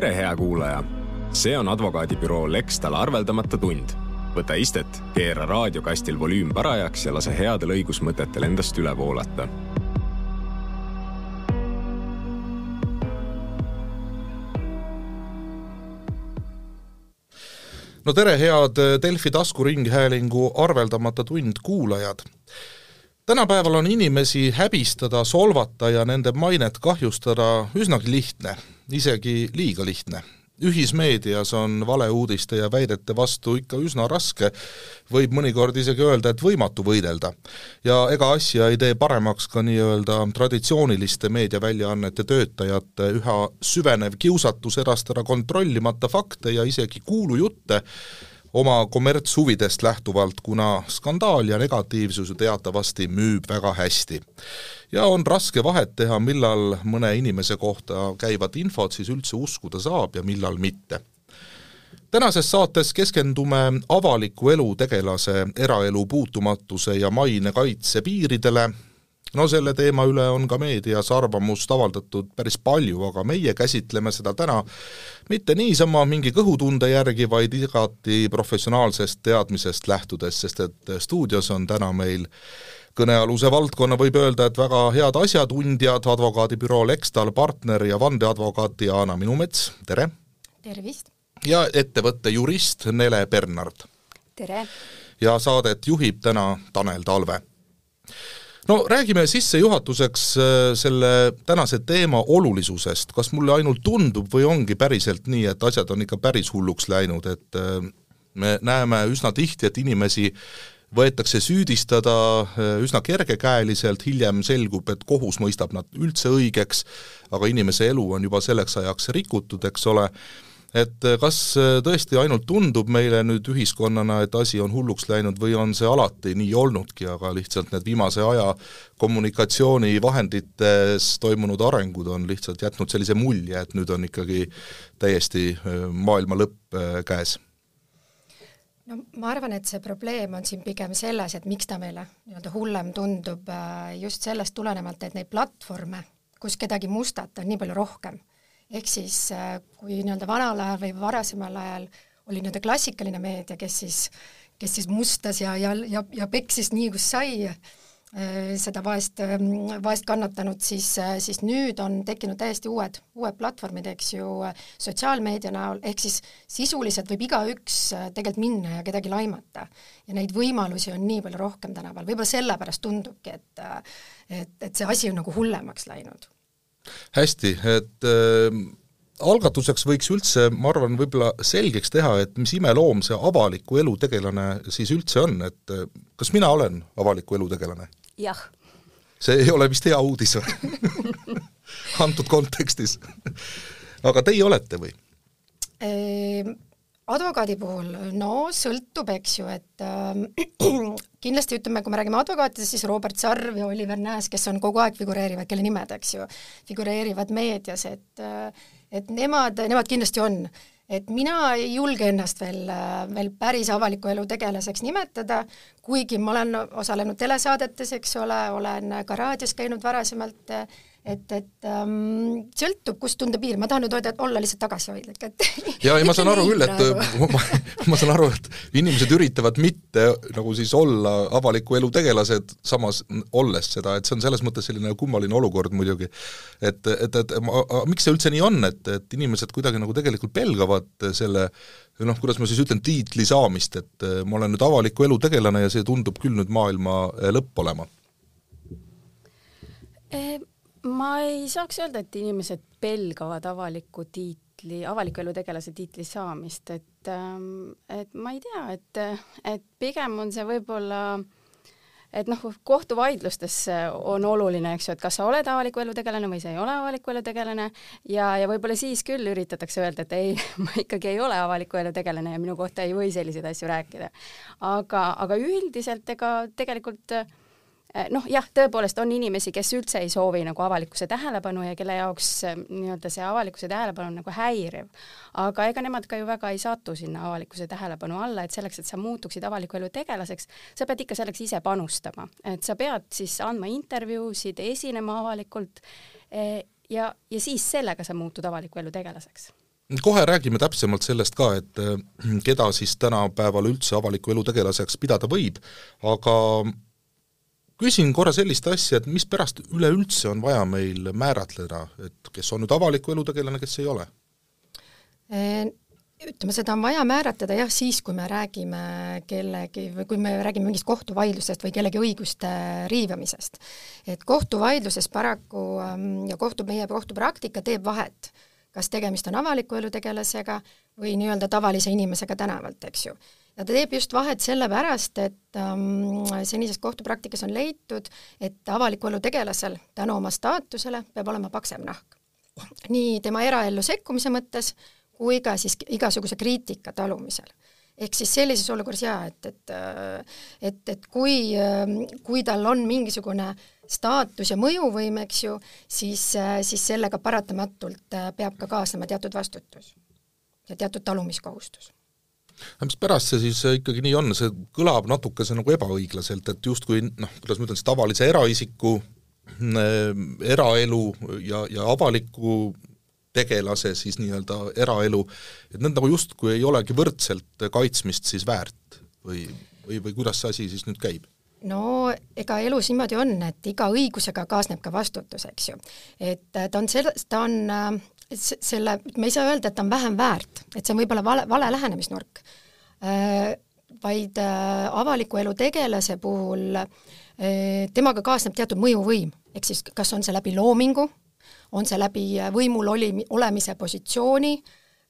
tere, hea kuulaja! see on advokaadibüroo Lextal arveldamata tund. võta istet, keera raadiokastil volüüm parajaks ja lase headel õigusmõtetel endast üle voolata. no tere, head Delfi taskuringhäälingu arveldamata tund kuulajad tänapäeval on inimesi häbistada, solvata ja nende mainet kahjustada üsnagi lihtne, isegi liiga lihtne. ühismeedias on valeuudiste ja väidete vastu ikka üsna raske, võib mõnikord isegi öelda, et võimatu võidelda. ja ega asja ei tee paremaks ka nii-öelda traditsiooniliste meediaväljaannete töötajate üha süvenev kiusatus edastada kontrollimata fakte ja isegi kuulujutte, oma kommertshuvidest lähtuvalt, kuna skandaal ja negatiivsus ju teatavasti müüb väga hästi. ja on raske vahet teha, millal mõne inimese kohta käivat infot siis üldse uskuda saab ja millal mitte tänases saates keskendume avaliku elu tegelase eraelu puutumatuse ja maine kaitse piiridele, no selle teema üle on ka meedias arvamust avaldatud päris palju, aga meie käsitleme seda täna mitte niisama mingi kõhutunde järgi, vaid igati professionaalsest teadmisest lähtudes, sest et stuudios on täna meil kõnealuse valdkonna võib öelda, et väga head asjatundjad, advokaadibüroo Lextal partner ja vandeadvokaat Diana Minumets, tere! tervist! ja ettevõtte jurist Nele Bernard. tere! ja saadet juhib täna Tanel Talve no räägime sissejuhatuseks äh, selle tänase teema olulisusest, kas mulle ainult tundub või ongi päriselt nii, et asjad on ikka päris hulluks läinud, et äh, me näeme üsna tihti, et inimesi võetakse süüdistada äh, üsna kergekäeliselt, hiljem selgub, et kohus mõistab nad üldse õigeks, aga inimese elu on juba selleks ajaks rikutud, eks ole, et eh, kas eh, tõesti ainult tundub meile nüüd ühiskonnana, et asi on hulluks läinud või on see alati nii olnudki, aga lihtsalt need viimase aja kommunikatsioonivahendites toimunud arengud on lihtsalt jätnud sellise mulje, et nüüd on ikkagi täiesti eh, maailma lõpp käes? no ma arvan, et see probleem on siin pigem selles, et miks ta meile nii-öelda hullem tundub just sellest tulenevalt, et neid platvorme, kus kedagi mustata, on nii palju rohkem ehk siis äh, kui nii-öelda vanal ajal või varasemal ajal oli nii-öelda klassikaline meedia, kes siis, kes siis mustas ja, ja, ja, ja peksis nii, kus sai, äh, seda vaest, ähm, vaest kannatanut, siis, äh, siis nüüd on tekkinud täiesti uued, uued platvormid, eks ju, sotsiaalmeedia näol, ehk siis sisuliselt võib igaüks tegelikult minna ja kedagi laimata. ja neid võimalusi on nii palju rohkem tänapäeval, võib-olla sellepärast tundubki, et et, et see asi on nagu hullemaks läinud hästi, et äh, algatuseks võiks üldse, ma arvan, võib-olla selgeks teha, et mis imeloom see avaliku elu tegelane siis üldse on, et äh, kas mina olen avaliku elu tegelane? jah. see ei ole vist hea uudis või antud kontekstis aga teie olete või? Advokaadi puhul, no sõltub, eks ju, et äh, kindlasti ütleme, kui me räägime advokaatidest, siis Robert Sarv ja Oliver Nääs, kes on kogu aeg figureerivad, kelle nimed, eks ju, figureerivad meedias, et äh, et nemad, nemad kindlasti on. et mina ei julge ennast veel, veel päris avaliku elu tegelaseks nimetada, kuigi ma olen osalenud telesaadetes, eks ole, olen ka raadios käinud varasemalt äh, et, et ähm, sõltub, kust tunda piir, ma tahan nüüd öelda, et olla lihtsalt tagasihoidlik, et ja ei, ma saan aru küll, et ma, ma saan aru, et inimesed üritavad mitte nagu siis olla avaliku elu tegelased, samas olles seda, et see on selles mõttes selline kummaline olukord muidugi. et, et, et ma, miks see üldse nii on, et, et inimesed kuidagi nagu tegelikult pelgavad selle noh, kuidas ma siis ütlen, tiitli saamist, et ma olen nüüd avaliku elu tegelane ja see tundub küll nüüd maailma lõpp olema? E ma ei saaks öelda, et inimesed pelgavad avaliku tiitli, avaliku elu tegelase tiitli saamist, et, ähm, et ma ei tea, et, et pigem on see võib-olla et noh, kohtuvaidlustes on oluline, eks ju, et kas sa oled avaliku elu tegelane või sa ei ole avaliku elu tegelane ja, ja võib-olla siis küll üritatakse öelda, et ei, ma ikkagi ei ole avaliku elu tegelane ja minu kohta ei või selliseid asju rääkida. aga, aga üldiselt ega tegelikult äh, noh, jah, tõepoolest on inimesi, kes üldse ei soovi nagu avalikkuse tähelepanu ja kelle jaoks äh, nii-öelda see avalikkuse tähelepanu on nagu häiriv. aga ega nemad ka ju väga ei satu sinna avalikkuse tähelepanu alla, et selleks, et sa muutuksid avaliku elu tegelaseks, sa pead ikka selleks ise panustama, et sa pead siis andma intervjuusid, esinema avalikult e, ja, ja siis sellega sa muutud avaliku elu tegelaseks kohe räägime täpsemalt sellest ka, et äh, keda siis tänapäeval üldse avaliku elu tegelaseks pidada võib, aga küsin korra sellist asja, et mispärast üleüldse on vaja meil määratleda, et kes on nüüd avaliku elu tegelane, kes ei ole? ütleme, seda on vaja määratleda jah, siis kui me räägime kellegi või kui me räägime mingist kohtuvaidlusest või kellegi õiguste riivamisest. et kohtuvaidluses paraku ähm, ja kohtu, meie kohtupraktika teeb vahet, kas tegemist on avaliku elu tegelasega või nii-öelda tavalise inimesega tänavalt, eks ju. Ja ta teeb just vahet sellepärast, et ähm, senises kohtupraktikas on leitud, et avaliku elu tegelasel tänu oma staatusele peab olema paksem nahk. nii tema eraellu sekkumise mõttes, kui ka siis igasuguse kriitika talumisel. ehk siis sellises olukorras jaa, et, et et, et kui, kui tal on mingisugune staatus ja mõjuvõim, eks ju, siis, siis sellega paratamatult peab ka kaasnema teatud vastutus ja teatud talumiskohustus mispärast see siis ikkagi nii on, see kõlab natukese nagu ebaõiglaselt, et justkui noh, kuidas ma ütlen siis tavalise eraisiku äh, eraelu ja, ja avaliku tegelase siis nii-öelda eraelu, et need nagu justkui ei olegi võrdselt kaitsmist siis väärt või, või, või kuidas see asi siis nüüd käib? no ega elus niimoodi on, et iga õigusega kaasneb ka vastutus, eks ju. et ta on selle, ta on äh, selle, me ei saa öelda, et ta on vähem väärt, et see on võib-olla vale, vale lähenemisnurk äh,, vaid äh, avaliku elu tegelase puhul äh, temaga kaasneb teatud mõjuvõim, ehk siis kas on see läbi loomingu, on see läbi võimul oli, olemise positsiooni,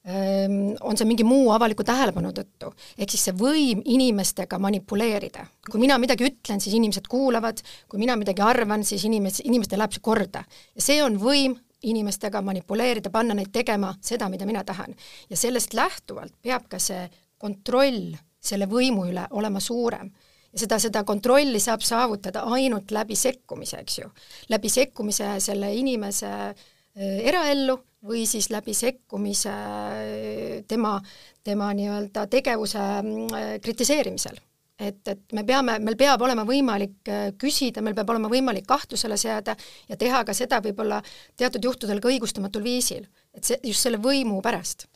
ehm, on see mingi muu avaliku tähelepanu tõttu. ehk siis see võim inimestega manipuleerida. kui mina midagi ütlen, siis inimesed kuulavad, kui mina midagi arvan, siis inimes-, inimestele läheb see korda. ja see on võim inimestega manipuleerida, panna neid tegema seda, mida mina tahan. ja sellest lähtuvalt peab ka see kontroll selle võimu üle olema suurem ja seda, seda kontrolli saab saavutada ainult läbi sekkumise, eks ju. läbi sekkumise selle inimese äh, eraellu või siis läbi sekkumise äh, tema, tema nii-öelda tegevuse äh, kritiseerimisel. Et, et me peame, meil peab olema võimalik küsida, meil peab olema võimalik kahtlusele seada ja teha ka seda võib-olla teatud juhtudel ka õigustamatul viisil. et see, just selle võimu pärast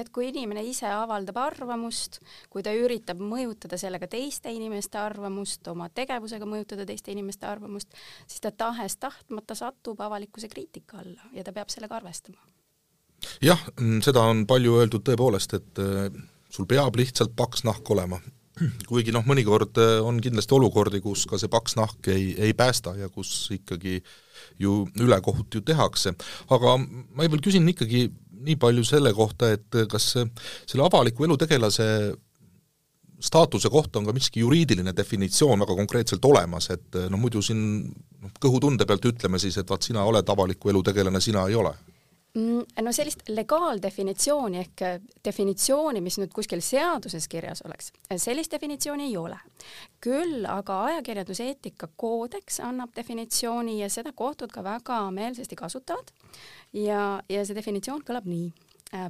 et kui inimene ise avaldab arvamust, kui ta üritab mõjutada sellega teiste inimeste arvamust, oma tegevusega mõjutada teiste inimeste arvamust, siis ta tahes-tahtmata satub avalikkuse kriitika alla ja ta peab sellega arvestama. jah, seda on palju öeldud tõepoolest, et äh, sul peab lihtsalt paks nahk olema. Kuigi noh, mõnikord äh, on kindlasti olukordi, kus ka see paks nahk ei, ei päästa ja kus ikkagi ju ülekohut ju tehakse, aga ma veel küsin ikkagi nii palju selle kohta, et kas selle avaliku elu tegelase staatuse kohta on ka miski juriidiline definitsioon väga konkreetselt olemas, et noh, muidu siin noh, kõhutunde pealt ütleme siis, et vaat sina oled avaliku elu tegelane, sina ei ole no sellist legaaldefinitsiooni ehk äh, definitsiooni, mis nüüd kuskil seaduses kirjas oleks, sellist definitsiooni ei ole. küll aga ajakirjanduseetika koodeks annab definitsiooni ja seda kohtud ka väga meelsasti kasutavad ja, ja see definitsioon kõlab nii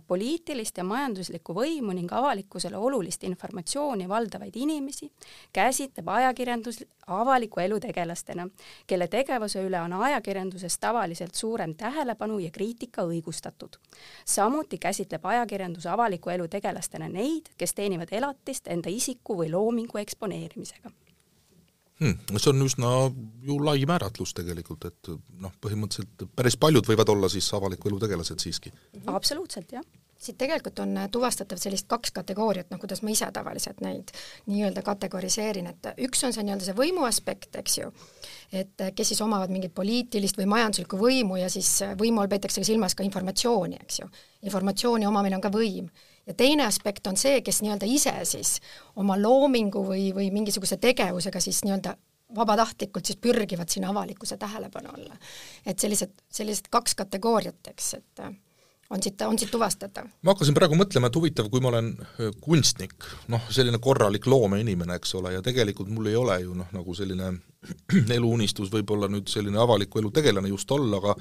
poliitilist ja majanduslikku võimu ning avalikkusele olulist informatsiooni valdavaid inimesi käsitleb ajakirjandus avaliku elu tegelastena, kelle tegevuse üle on ajakirjanduses tavaliselt suurem tähelepanu ja kriitika õigustatud. samuti käsitleb ajakirjandus avaliku elu tegelastena neid, kes teenivad elatist enda isiku või loomingu eksponeerimisega hmm,. see on üsna ju lai määratlus tegelikult, et noh, põhimõtteliselt päris paljud võivad olla siis avaliku elu tegelased siiski. absoluutselt, jah siit tegelikult on tuvastatav sellist kaks kategooriat, noh kuidas ma ise tavaliselt neid nii-öelda kategoriseerin, et üks on see nii-öelda see võimu aspekt, eks ju, et kes siis omavad mingit poliitilist või majanduslikku võimu ja siis võimu all peetakse silmas ka informatsiooni, eks ju. informatsiooni omamine on ka võim ja teine aspekt on see, kes nii-öelda ise siis oma loomingu või, või mingisuguse tegevusega siis nii-öelda vabatahtlikult siis pürgivad sinna avalikkuse tähelepanu alla. et sellised, sellised kaks kategooriat, eks, et on siit, on siit tuvastatav? ma hakkasin praegu mõtlema, et huvitav, kui ma olen kunstnik, noh, selline korralik loomeinimene, eks ole, ja tegelikult mul ei ole ju noh, nagu selline eluunistus võib-olla nüüd selline avaliku elu tegelane just olla, aga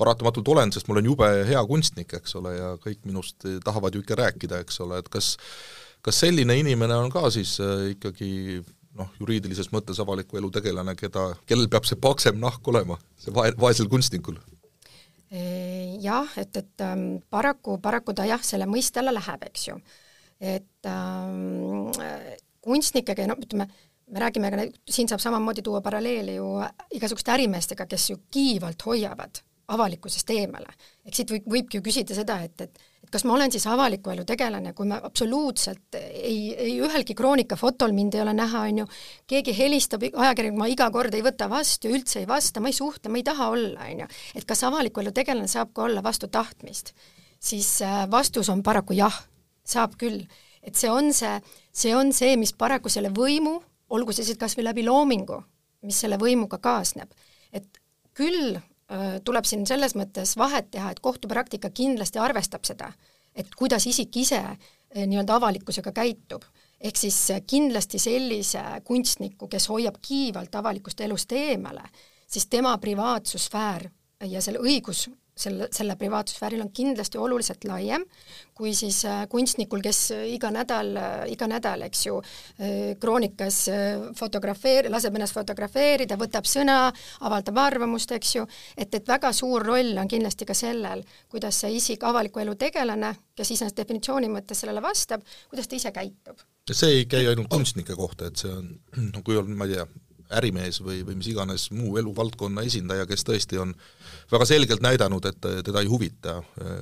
paratamatult olen, sest ma olen jube hea kunstnik, eks ole, ja kõik minust tahavad ju ikka rääkida, eks ole, et kas kas selline inimene on ka siis ikkagi noh, juriidilises mõttes avaliku elu tegelane, keda, kellel peab see paksem nahk olema, see vae-, vaesel kunstnikul? Jah, et, et ähm, paraku, paraku ta jah, selle mõiste alla läheb, eks ju. et ähm, kunstnikega, no ütleme, me räägime ka, siin saab samamoodi tuua paralleeli ju igasuguste ärimeestega, kes ju kiivalt hoiavad avalikkusest eemale. eks siit võib, võibki ju küsida seda, et, et et kas ma olen siis avaliku elu tegelane, kui ma absoluutselt ei, ei ühelgi kroonika fotol mind ei ole näha, on ju, keegi helistab, ajakirjanik ma iga kord ei võta vastu, üldse ei vasta, ma ei suhtle, ma ei taha olla, on ju. et kas avaliku elu tegelane saab ka olla vastu tahtmist? siis äh, vastus on paraku jah, saab küll. et see on see, see on see, mis paraku selle võimu, olgu see siis kas või läbi loomingu, mis selle võimuga kaasneb, et küll tuleb siin selles mõttes vahet teha, et kohtupraktika kindlasti arvestab seda, et kuidas isik ise äh, nii-öelda avalikkusega käitub. ehk siis äh, kindlasti sellise kunstniku, kes hoiab kiivalt avalikust elust eemale, siis tema privaatsuse ja selle õigus selle, selle privaatsussfääril on kindlasti oluliselt laiem kui siis äh, kunstnikul, kes iga nädal, äh, iga nädal, eks ju, äh, kroonikas fotografeer-, laseb ennast fotografeerida, võtab sõna, avaldab arvamust, eks ju, et, et väga suur roll on kindlasti ka sellel, kuidas see isik, avaliku elu tegelane, kes iseenesest definitsiooni mõttes sellele vastab, kuidas ta ise käitub. see ei käi ainult kunstnike kohta, et see on, no kui on, ma ei tea, ärimees või, või mis iganes muu eluvaldkonna esindaja, kes tõesti on väga selgelt näidanud, et teda ei huvita äh,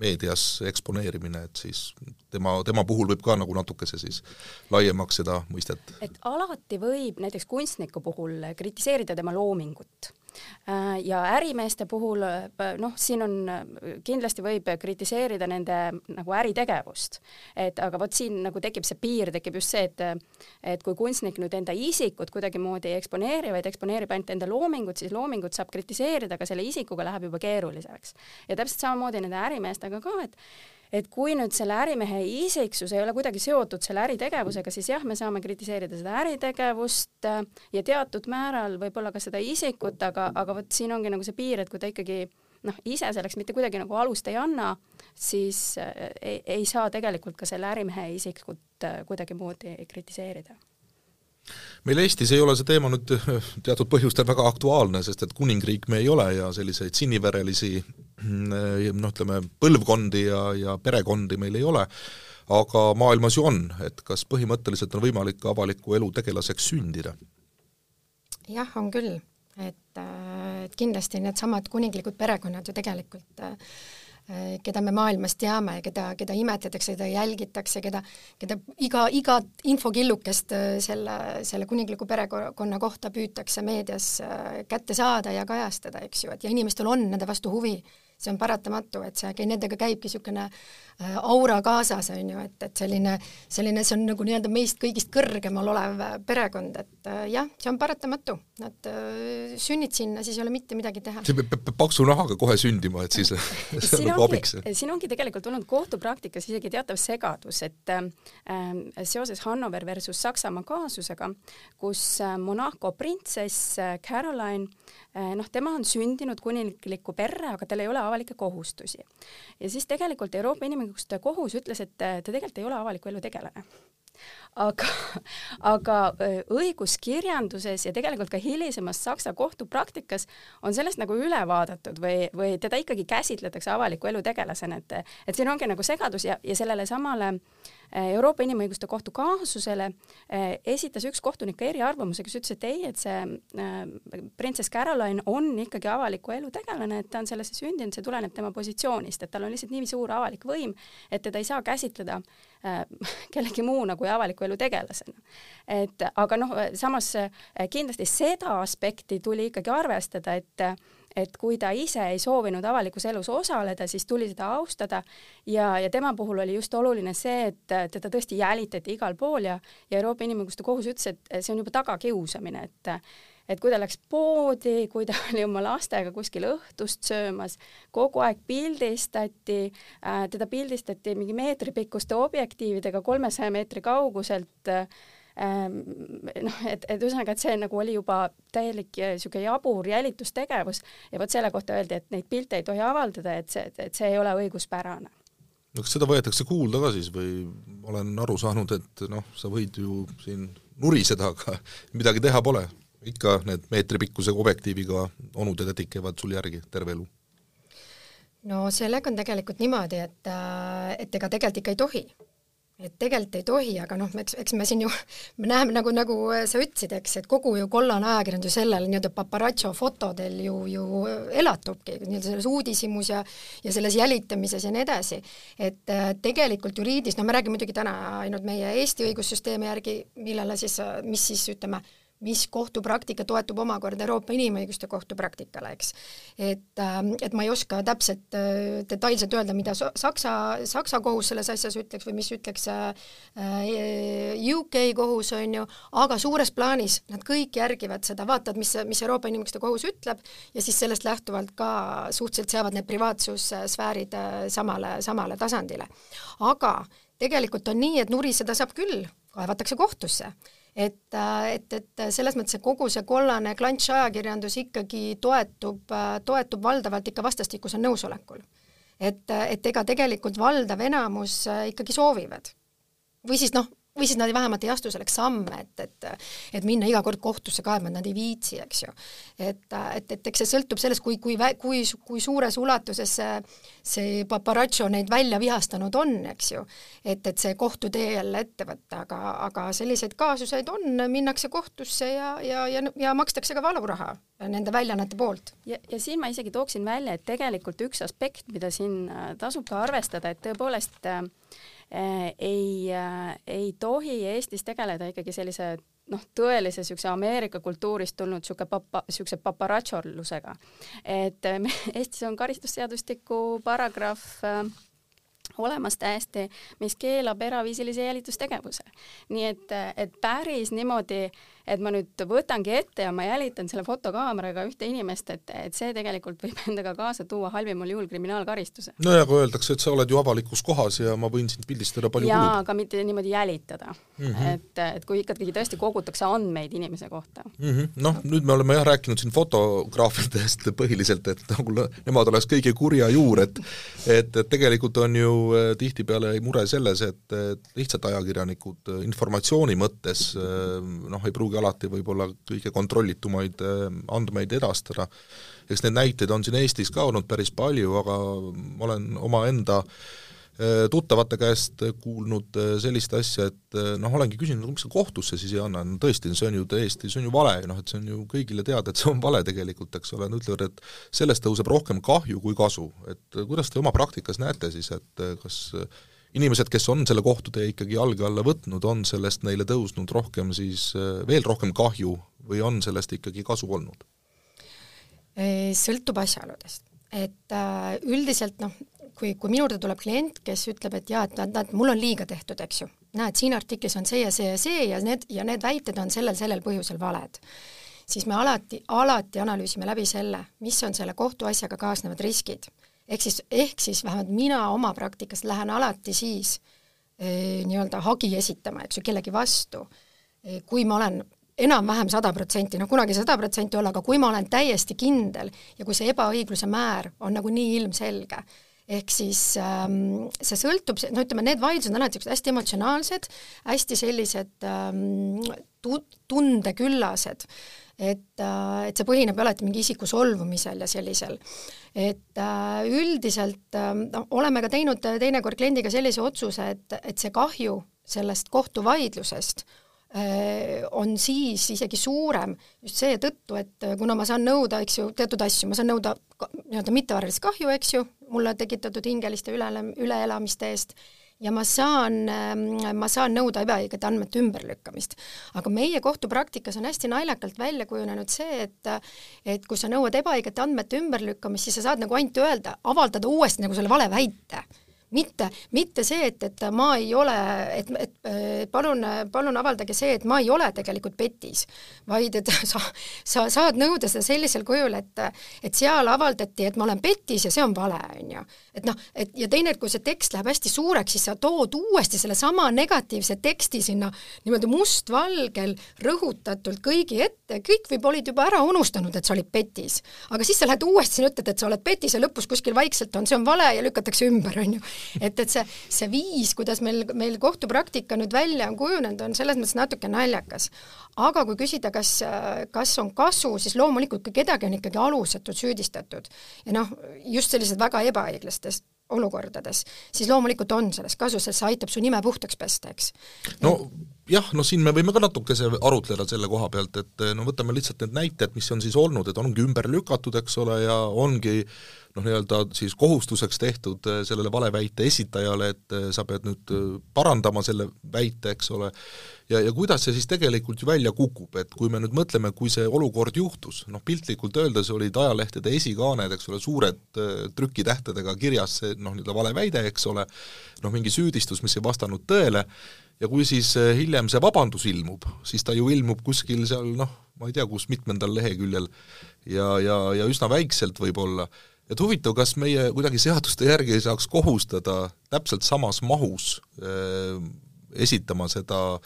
meedias eksponeerimine, et siis tema, tema puhul võib ka nagu natukese siis laiemaks seda mõistet. et alati võib näiteks kunstniku puhul kritiseerida tema loomingut ja ärimeeste puhul äh, noh, siin on, äh, kindlasti võib kritiseerida nende nagu äritegevust. et aga vot siin nagu tekib see piir, tekib just see, et et kui kunstnik nüüd enda isikut kuidagimoodi ei eksponeeri, vaid eksponeerib ainult enda loomingut, siis loomingut saab kritiseerida, aga selle isikuga läheb juba keeruliseks. ja täpselt samamoodi nende ärimeestega ka, et et kui nüüd selle ärimehe isiksus ei ole kuidagi seotud selle äritegevusega, siis jah, me saame kritiseerida seda äritegevust äh, ja teatud määral võib-olla ka seda isikut, aga, aga vot siin ongi nagu see piir, et kui ta ikkagi noh, ise selleks mitte kuidagi nagu alust ei anna, siis äh, ei, ei saa tegelikult ka selle ärimehe isikut äh, kuidagimoodi kritiseerida. Meil Eestis ei ole see teema nüüd teatud põhjustel väga aktuaalne, sest et kuningriik me ei ole ja selliseid siniverelisi noh, ütleme põlvkondi ja, ja perekondi meil ei ole, aga maailmas ju on, et kas põhimõtteliselt on võimalik avaliku elu tegelaseks sündida? jah, on küll, et, et kindlasti needsamad kuninglikud perekonnad ju tegelikult äh, Äh, keda me maailmas teame, keda, keda imetletakse, keda jälgitakse, keda, keda iga, iga infokillukest äh, selle, selle kuningliku perekonna kohta püütakse meedias äh, kätte saada ja kajastada, eks ju, et ja inimestel on nende vastu huvi see on paratamatu, et see, nendega käibki niisugune äh, aura kaasas, on ju, et, et selline, selline, see on nagu nii-öelda meist kõigist kõrgemal olev äh, perekond, et äh, jah, see on paratamatu. Nad sünnid sinna, siis ei ole mitte midagi teha. see peab paksu nahaga kohe sündima, et siis see on nagu abiks. siin ongi tegelikult olnud kohtupraktikas isegi teatav segadus, et äh, seoses Hannover versus Saksamaa kaasusega, kus Monaco printsess Caroline noh, tema on sündinud kuninglikku perre, aga tal ei ole avalikke kohustusi. ja siis tegelikult Euroopa Inimõiguste Kohus ütles, et ta tegelikult ei ole avaliku elu tegelane aga, aga õiguskirjanduses ja tegelikult ka hilisemas Saksa kohtupraktikas on sellest nagu üle vaadatud või, või teda ikkagi käsitletakse avaliku elu tegelasena, et et siin ongi nagu segadus ja, ja sellele samale Euroopa Inimõiguste Kohtu kaasusele esitas üks kohtunik eriarvamuse, kes ütles, et ei, et see printsess Caroline on ikkagi avaliku elu tegelane, et ta on sellesse sündinud, see tuleneb tema positsioonist, et tal on lihtsalt nii suur avalik võim, et teda ei saa käsitleda kellegi muuna kui avaliku elu tegelasena. et aga noh, samas kindlasti seda aspekti tuli ikkagi arvestada, et et kui ta ise ei soovinud avalikus elus osaleda, siis tuli seda austada ja, ja tema puhul oli just oluline see, et teda tõesti jälitati igal pool ja, ja Euroopa Inimõiguste Kohus ütles, et see on juba tagakiusamine, et et kui ta läks poodi, kui ta oli oma lastega kuskil õhtust söömas, kogu aeg pildistati äh,, teda pildistati mingi meetripikkuste objektiividega kolmesaja meetri kauguselt äh, Ehm, noh, et, et ühesõnaga, et see nagu oli juba täielik niisugune jabur jälitustegevus. Ja vot selle kohta öeldi, et neid pilte ei tohi avaldada, et see, et see ei ole õiguspärane. No kas seda võetakse kuulda ka siis või olen aru saanud, et noh, sa võid ju siin nuriseda, aga midagi teha pole, ikka need meetripikkuse objektiiviga onud ja tädid käivad sul järgi terve elu? no sellega on tegelikult niimoodi, et, äh, et ega tegelikult ikka ei tohi et tegelikult ei tohi, aga noh, eks, eks me siin ju, me näeme nagu, nagu sa ütlesid, eks, et kogu ju kollane ajakirjandus sellel nii-öelda paparatso fotodel ju, ju elatubki, nii-öelda selles uudishimus ja ja selles jälitamises ja nii edasi. et äh, tegelikult juriidis, no me räägime muidugi täna ainult meie Eesti õigussüsteemi järgi, millele siis, mis siis ütleme, mis kohtupraktika toetub omakorda Euroopa Inimõiguste Kohtu praktikale, eks. et, ähm, et ma ei oska täpselt äh, detailselt öelda, mida Saksa, Saksa kohus selles asjas ütleks või mis ütleks äh, äh, UK kohus, on ju, aga suures plaanis nad kõik järgivad seda, vaatavad, mis, mis Euroopa Inimõiguste Kohus ütleb ja siis sellest lähtuvalt ka suhteliselt seavad need privaatsussfäärid samale, samale tasandile. aga tegelikult on nii, et nuriseda saab küll, kaevatakse kohtusse et, äh, et, et selles mõttes, et kogu see kollane klantsajakirjandus ikkagi toetub, äh, toetub valdavalt ikka vastastikusel nõusolekul. et, et ega tegelikult valdav enamus äh, ikkagi soovivad. või siis noh, või siis nad vähemalt ei astu selleks samme, et, et et minna iga kord kohtusse kaebama, nad ei viitsi, eks ju. et, et, et eks see sõltub sellest, kui, kui, kui, kui suures ulatuses see, see paparatso neid välja vihastanud on, eks ju. et, et see kohtutee jälle ette võtta, aga, aga selliseid kaasuseid on, minnakse kohtusse ja, ja, ja, ja makstakse ka valuraha nende väljaannete poolt. ja, ja siin ma isegi tooksin välja, et tegelikult üks aspekt, mida siin äh, tasub ka arvestada, et tõepoolest Äh, ei, äh, ei tohi Eestis tegeleda ikkagi sellise noh, tõelise niisuguse Ameerika kultuurist tulnud niisugune papa, niisuguse paparatšorlusega. et Eestis on karistusseadustiku paragrahv äh, olemas täiesti, mis keelab eraviisilise jälitustegevuse. nii et, et päris niimoodi, et ma nüüd võtangi ette ja ma jälitan selle fotokaameraga ühte inimest, et, et see tegelikult võib endaga kaasa tuua halvimal juhul kriminaalkaristuse. no ja kui öeldakse, et sa oled ju avalikus kohas ja ma võin sind pildistada palju jaa, aga mitte niimoodi jälitada mm. -hmm. et, et kui ikkagi tõesti kogutakse andmeid inimese kohta mm -hmm.. noh, nüüd me oleme jah rääkinud siin fotograafidest põhiliselt, et nagu nemad oleks kõige kurja juur, et et, et tegelikult on ju äh, tihtipeale mure selles, et, et lihtsalt ajakirjanikud äh, informatsiooni mõttes äh, noh, ei pruugi alati võib-olla kõige kontrollitumaid andmeid edastada, eks neid näiteid on siin Eestis ka olnud päris palju, aga ma olen omaenda tuttavate käest kuulnud sellist asja, et noh, olengi küsinud, miks sa kohtusse siis ei anna, no tõesti, see on ju täiesti, see on ju vale, noh et see on ju kõigile teada, et see on vale tegelikult, eks ole, nad ütlevad, et sellest tõuseb rohkem kahju kui kasu. et kuidas te oma praktikas näete siis, et kas inimesed, kes on selle kohtutee ikkagi jalge alla võtnud, on sellest neile tõusnud rohkem siis, veel rohkem kahju või on sellest ikkagi kasu olnud? sõltub asjaoludest, et äh, üldiselt noh, kui, kui minu juurde tuleb klient, kes ütleb, et jaa, et näed, mul on liiga tehtud, eks ju, näed, siin artiklis on see ja see ja see ja need, ja need väited on sellel, sellel põhjusel valed, siis me alati, alati analüüsime läbi selle, mis on selle kohtuasjaga kaasnevad riskid. Ehk siis, ehk siis vähemalt mina oma praktikas lähen alati siis eh, nii-öelda hagi esitama, eks ju, kellegi vastu. Eh,, kui ma olen enam-vähem sada protsenti, noh kunagi sada protsenti olla, aga kui ma olen täiesti kindel ja kui see ebaõigluse määr on nagu nii ilmselge, ehk siis ähm, see sõltub, no ütleme, need vaidlused on alati niisugused hästi emotsionaalsed, hästi sellised ähm, tu-, tundeküllased, et äh,, et see põhineb alati mingi isiku solvumisel ja sellisel. et äh, üldiselt äh, noh, oleme ka teinud teinekord kliendiga sellise otsuse, et, et see kahju sellest kohtuvaidlusest on siis isegi suurem just seetõttu, et kuna ma saan nõuda, eks ju, teatud asju, ma saan nõuda nii-öelda mittevaralist kahju, eks ju, mulle tekitatud hingeliste üle, üleelamiste eest ja ma saan, ähm, ma saan nõuda ebaõigete andmete ümberlükkamist. aga meie kohtupraktikas on hästi naljakalt välja kujunenud see, et et kui sa nõuad ebaõigete andmete ümberlükkamist, siis sa saad nagu ainult öelda, avaldada uuesti nagu selle valeväite mitte, mitte see, et, et ma ei ole, et, et palun, palun avaldage see, et ma ei ole tegelikult petis, vaid et sa, sa saad nõuda seda sellisel kujul, et et seal avaldati, et ma olen petis ja see on vale, on ju. et noh, et ja teine, et kui see tekst läheb hästi suureks, siis sa tood uuesti sellesama negatiivse teksti sinna niimoodi mustvalgel rõhutatult kõigi ette, kõik võib-olla olid juba ära unustanud, et sa olid petis. aga siis sa lähed uuesti sinna, ütled, et sa oled petis ja lõpus kuskil vaikselt on, see on vale ja lükatakse ümber, on ju et, et see, see viis, kuidas meil, meil kohtupraktika nüüd välja on kujunenud, on selles mõttes natuke naljakas. aga kui küsida, kas, kas on kasu, siis loomulikult, kui kedagi on ikkagi alusetult süüdistatud ja noh, just sellised väga ebaõiglastes olukordades, siis loomulikult on sellest kasu, sest see aitab su nime puhtaks pesta, eks. no jah, no siin me võime ka natukese arutleda selle koha pealt, et no võtame lihtsalt need näited, mis on siis olnud, et ongi ümber lükatud, eks ole, ja ongi noh, nii-öelda siis kohustuseks tehtud eh, sellele valeväite esitajale, et eh, sa pead nüüd eh, parandama selle väite, eks ole, ja, ja kuidas see siis tegelikult ju välja kukub, et kui me nüüd mõtleme, kui see olukord juhtus, noh piltlikult öeldes olid ajalehtede esikaaned, eks ole, suured trükitähtedega kirjas see noh, nii-öelda valeväide, eks ole, noh mingi süüdistus, mis ei vastanud tõele, ja kui siis hiljem see vabandus ilmub, siis ta ju ilmub kuskil seal noh, ma ei tea, kus mitmendal leheküljel ja, ja, ja üsna väikselt võib-olla, et huvitav, kas meie kuidagi seaduste järgi ei saaks kohustada täpselt samas mahus äh, esitama seda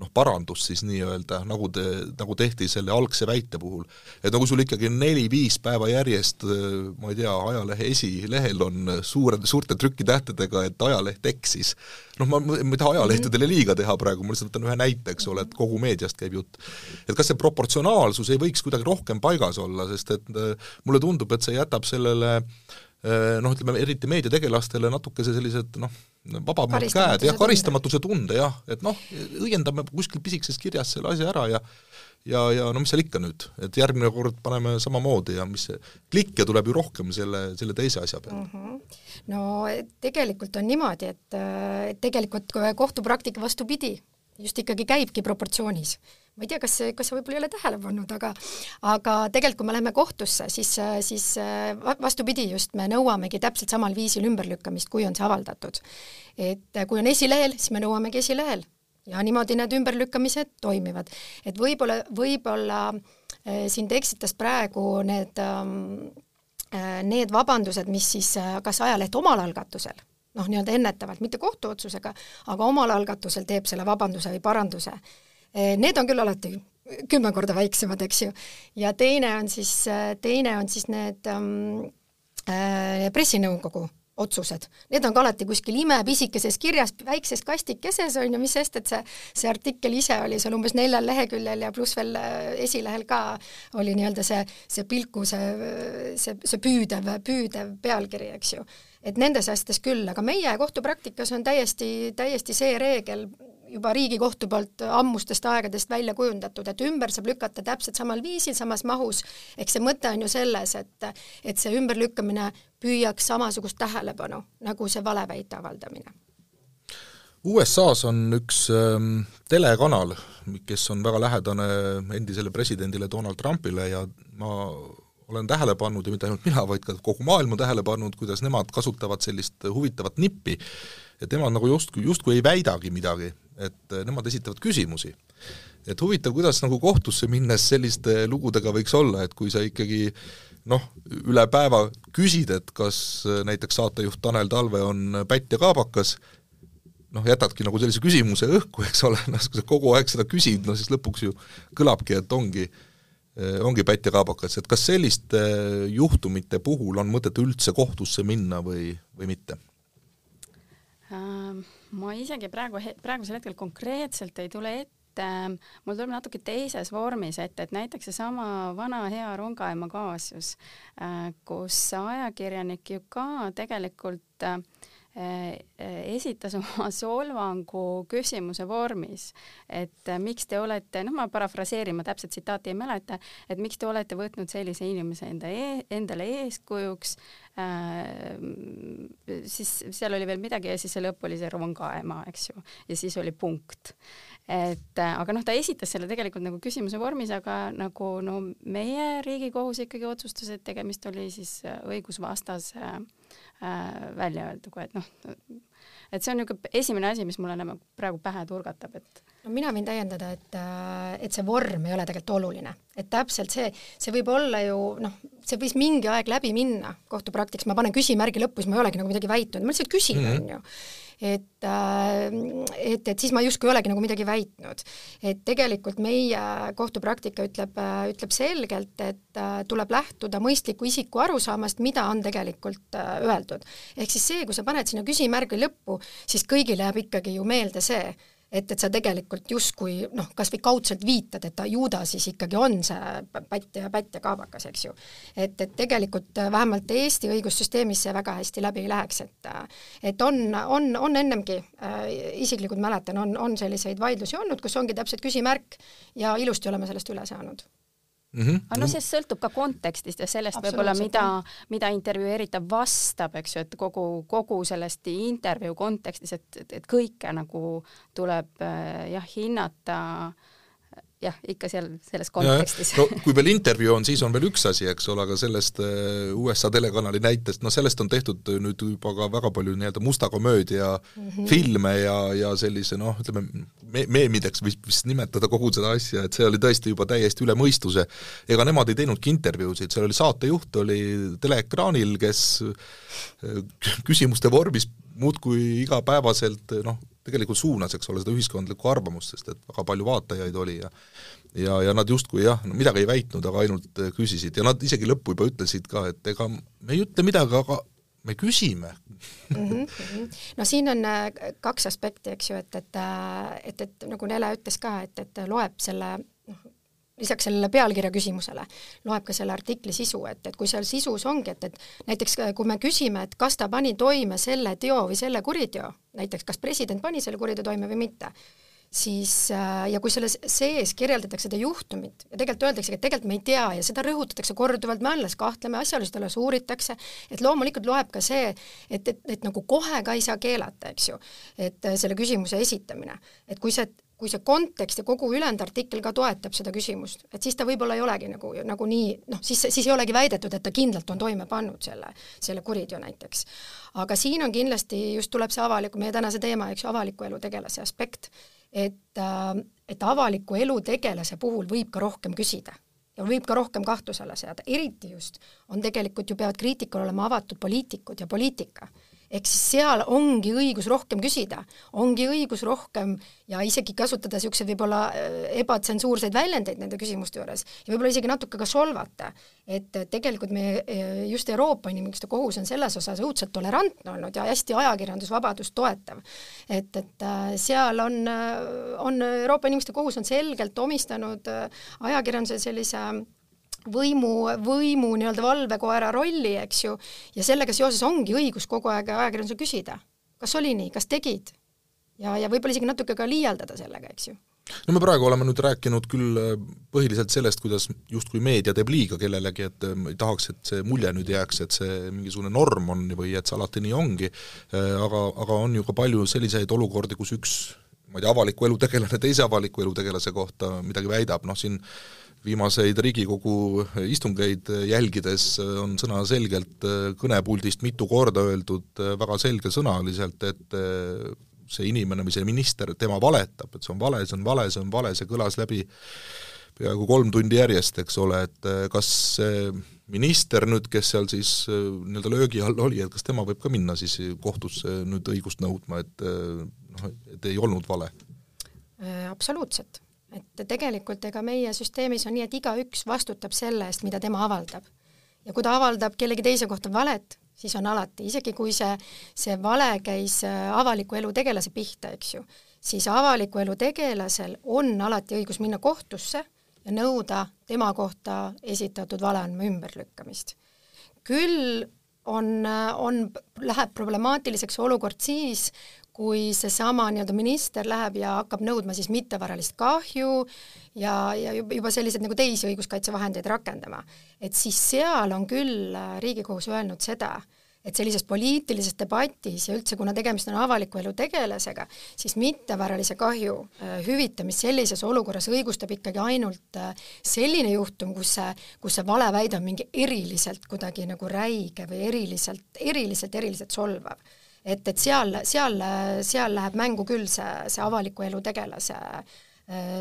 noh, parandust siis nii-öelda, nagu te, nagu tehti selle algse väite puhul. et kui sul ikkagi neli-viis päeva järjest, äh, ma ei tea, ajalehe esilehel on suure, suurte trükitähtedega, et ajaleht eksis, noh, ma, ma ei taha ajalehtedele liiga teha praegu, ma lihtsalt võtan ühe näite, eks ole, et kogu meediast käib jutt. et kas see proportsionaalsus ei võiks kuidagi rohkem paigas olla, sest et äh, mulle tundub, et see jätab sellele äh, noh, ütleme eriti meediategelastele natukese sellised noh, vabamad käed, jah, karistamatuse tunde jah, et noh, õiendame kuskil pisikeses kirjas selle asja ära ja ja, ja no mis seal ikka nüüd, et järgmine kord paneme samamoodi ja mis klikke tuleb ju rohkem selle, selle teise asja peale mm. -hmm. no tegelikult on niimoodi, et, et tegelikult kohtupraktika vastupidi, just ikkagi käibki proportsioonis. ma ei tea, kas kas sa võib-olla ei ole tähele pannud, aga aga tegelikult, kui me läheme kohtusse, siis, siis vastupidi, just me nõuamegi täpselt samal viisil ümberlükkamist, kui on see avaldatud. et kui on esilehel, siis me nõuamegi esilehel ja niimoodi need ümberlükkamised toimivad. et võib-olla, võib-olla äh, sind eksitas praegu need ähm, äh,, need vabandused, mis siis äh, kas ajaleht omal algatusel, noh, nii-öelda ennetavalt, mitte kohtuotsusega, aga omal algatusel teeb selle vabanduse või paranduse äh,. Need on küll alati kümme korda väiksemad, eks ju, ja teine on siis, äh, teine on siis need ähm, äh, pressinõukogu otsused, need on ka alati kuskil imepisikeses kirjas, väikses kastikeses, on ju, mis sest, et see, see artikkel ise oli seal umbes neljal leheküljel ja pluss veel äh, esilehel ka oli nii-öelda see, see pilku, see, see, see püüdev, püüdev pealkiri, eks ju. et nendes asjades küll, aga meie kohtupraktikas on täiesti, täiesti see reegel, juba Riigikohtu poolt ammustest aegadest välja kujundatud, et ümber saab lükata täpselt samal viisil, samas mahus, eks see mõte on ju selles, et et see ümberlükkamine püüaks samasugust tähelepanu, nagu see valeväite avaldamine. USA-s on üks ähm, telekanal, kes on väga lähedane endisele presidendile Donald Trumpile ja ma olen tähele pannud ja mitte ainult mina, vaid ka kogu maailm on tähele pannud, kuidas nemad kasutavad sellist huvitavat nippi, et nemad nagu justkui, justkui ei väidagi midagi, et nemad esitavad küsimusi. et huvitav, kuidas nagu kohtusse minnes selliste lugudega võiks olla, et kui sa ikkagi noh, üle päeva küsid, et kas näiteks saatejuht Tanel Talve on pätt ja kaabakas, noh, jätadki nagu sellise küsimuse õhku, eks ole, noh, kui sa kogu aeg seda küsid, no siis lõpuks ju kõlabki, et ongi ongi pätt ja kaabakas, et kas selliste juhtumite puhul on mõtet üldse kohtusse minna või, või mitte? Ähm, ma isegi praegu, praegusel hetkel konkreetselt ei tule ette, mul tuleb natuke teises vormis ette, et näiteks seesama vana hea rongaema kaasus, äh, kus ajakirjanik ju ka tegelikult äh, esitas oma solvangu küsimuse vormis, et äh, miks te olete, noh, ma parafraseerin, ma täpselt tsitaati ei mäleta, et miks te olete võtnud sellise inimese enda e, endale eeskujuks äh,, siis seal oli veel midagi ja siis see lõpp oli see rongaema, eks ju, ja siis oli punkt. Et aga noh, ta esitas selle tegelikult nagu küsimuse vormis, aga nagu no meie Riigikohus ikkagi otsustas, et tegemist oli siis õigusvastase äh, äh, välja öelduga, et noh, et see on niisugune esimene asi, mis mulle nagu praegu pähe turgatab, et no mina võin täiendada, et, äh, et see vorm ei ole tegelikult oluline. et täpselt see, see võib olla ju noh, see võis mingi aeg läbi minna kohtupraktikas, ma panen küsimärgi lõppu, siis ma ei olegi nagu midagi väitnud, ma lihtsalt küsin, mhm. on ju. Et äh, et, et siis ma justkui ei olegi nagu midagi väitnud. et tegelikult meie kohtupraktika ütleb, äh, ütleb selgelt, et äh, tuleb lähtuda mõistliku isiku arusaamast, mida on tegelikult öeldud. ehk siis see, kui sa paned sinna küsimärgi lõppu, siis kõigile jääb ikkagi ju meelde see, et, et sa tegelikult justkui noh, kas või kaudselt viitad, et ta ju ta siis ikkagi on see pätt ja pätt ja kaabakas, eks ju. et, et tegelikult vähemalt Eesti õigussüsteemis see väga hästi läbi ei läheks, et et on, on, on ennemgi äh,, isiklikult mäletan, on, on selliseid vaidlusi olnud, kus ongi täpselt küsimärk ja ilusti oleme sellest üle saanud mm. -hmm. aga noh, see sõltub ka kontekstist ja sellest võib-olla, mida, mida intervjueeritav vastab, eks ju, et kogu, kogu sellest intervjuu kontekstis, et, et, et kõike nagu tuleb jah, hinnata äh, jah, ikka seal selles kontekstis. no kui veel intervjuu on, siis on veel üks asi, eks ole, aga sellest äh, USA telekanali näitest, noh sellest on tehtud nüüd juba ka väga palju nii-öelda musta komöödia mm -hmm. filme ja, ja sellise noh, ütleme me-, meemideks vist, vist nimetada kogu seda asja, et see oli tõesti juba täiesti üle mõistuse. ega nemad ei teinudki intervjuusid, seal oli saatejuht, oli teleekraanil, kes äh, küsimuste vormis muudkui igapäevaselt noh, tegelikult suunas, eks ole, seda ühiskondlikku arvamust, sest et väga palju vaatajaid oli ja ja, ja nad justkui jah, no midagi ei väitnud, aga ainult äh, küsisid ja nad isegi lõppu juba ütlesid ka, et ega me ei ütle midagi, aga me küsime mm. -hmm. no siin on äh, kaks aspekti, eks ju, et, et, äh, et, et nagu Nele ütles ka, et, et loeb selle lisaks sellele pealkirja küsimusele loeb ka selle artikli sisu, et, et kui seal sisus ongi, et, et näiteks äh, kui me küsime, et kas ta pani toime selle teo või selle kuriteo, näiteks kas president pani selle kuriteo toime või mitte, siis äh, ja kui selles sees kirjeldatakse seda juhtumit ja tegelikult öeldaksegi, et tegelikult me ei tea ja seda rõhutatakse korduvalt, me alles kahtleme, asjaolusid alles uuritakse, et loomulikult loeb ka see, et, et, et nagu kohe ka ei saa keelata, eks ju, et äh, selle küsimuse esitamine. et kui see kui see kontekst ja kogu ülejäänud artikkel ka toetab seda küsimust, et siis ta võib-olla ei olegi nagu, nagu nii, noh, siis, siis ei olegi väidetud, et ta kindlalt on toime pannud selle, selle kuriteo näiteks. aga siin on kindlasti, just tuleb see avaliku, meie tänase teema, eks ju, avaliku elu tegelase aspekt, et, et avaliku elu tegelase puhul võib ka rohkem küsida ja võib ka rohkem kahtluse alla seada, eriti just on tegelikult ju, peavad kriitikul olema avatud poliitikud ja poliitika ehk siis seal ongi õigus rohkem küsida, ongi õigus rohkem ja isegi kasutada niisuguseid võib-olla äh, ebatsensuurseid väljendeid nende küsimuste juures ja võib-olla isegi natuke ka solvata. et tegelikult meie äh, just Euroopa Inimõiguste Kohus on selles osas õudselt tolerantne olnud ja hästi ajakirjandusvabadust toetav. et, et äh, seal on, on Euroopa Inimõiguste Kohus on selgelt omistanud ajakirjanduse sellise võimu, võimu nii-öelda valvekoera rolli, eks ju, ja sellega seoses ongi õigus kogu aeg ajakirjandusel küsida, kas oli nii, kas tegid? ja, ja võib-olla isegi natuke ka liialdada sellega, eks ju. No me praegu oleme nüüd rääkinud küll äh, põhiliselt sellest, kuidas justkui meedia teeb liiga kellelegi, et äh, ei tahaks, et see mulje nüüd jääks, et see mingisugune norm on või et see alati nii ongi, äh, aga, aga on ju ka palju selliseid olukordi, kus üks ma ei tea, avaliku elu tegelane teise avaliku elu tegelase kohta midagi väidab, noh siin viimaseid Riigikogu istungeid jälgides on sõnaselgelt kõnepuldist mitu korda öeldud väga selgesõnaliselt, et see inimene või see minister, tema valetab, et see on vale, see on vale, see on vale, see kõlas läbi peaaegu kolm tundi järjest, eks ole, et kas see minister nüüd, kes seal siis nii-öelda löögi all oli, et kas tema võib ka minna siis kohtusse nüüd õigust nõudma, et noh, et ei olnud vale? absoluutselt et tegelikult ega meie süsteemis on nii, et igaüks vastutab selle eest, mida tema avaldab. ja kui ta avaldab kellegi teise kohta valet, siis on alati, isegi kui see, see vale käis äh, avaliku elu tegelase pihta, eks ju, siis avaliku elu tegelasel on alati õigus minna kohtusse ja nõuda tema kohta esitatud valeandme ümberlükkamist. küll on, on, läheb problemaatiliseks olukord siis, kui seesama nii-öelda minister läheb ja hakkab nõudma siis mittevaralist kahju ja, ja juba selliseid nagu teisi õiguskaitsevahendeid rakendama. et siis seal on küll äh, Riigikohus öelnud seda, et sellises poliitilises debatis ja üldse, kuna tegemist on avaliku elu tegelasega, siis mittevaralise kahju äh, hüvitamist sellises olukorras õigustab ikkagi ainult äh, selline juhtum, kus see, kus see valeväide on mingi eriliselt kuidagi nagu räige või eriliselt, eriliselt, eriliselt solvav et, et seal, seal, seal läheb mängu küll see, see avaliku elu tegelase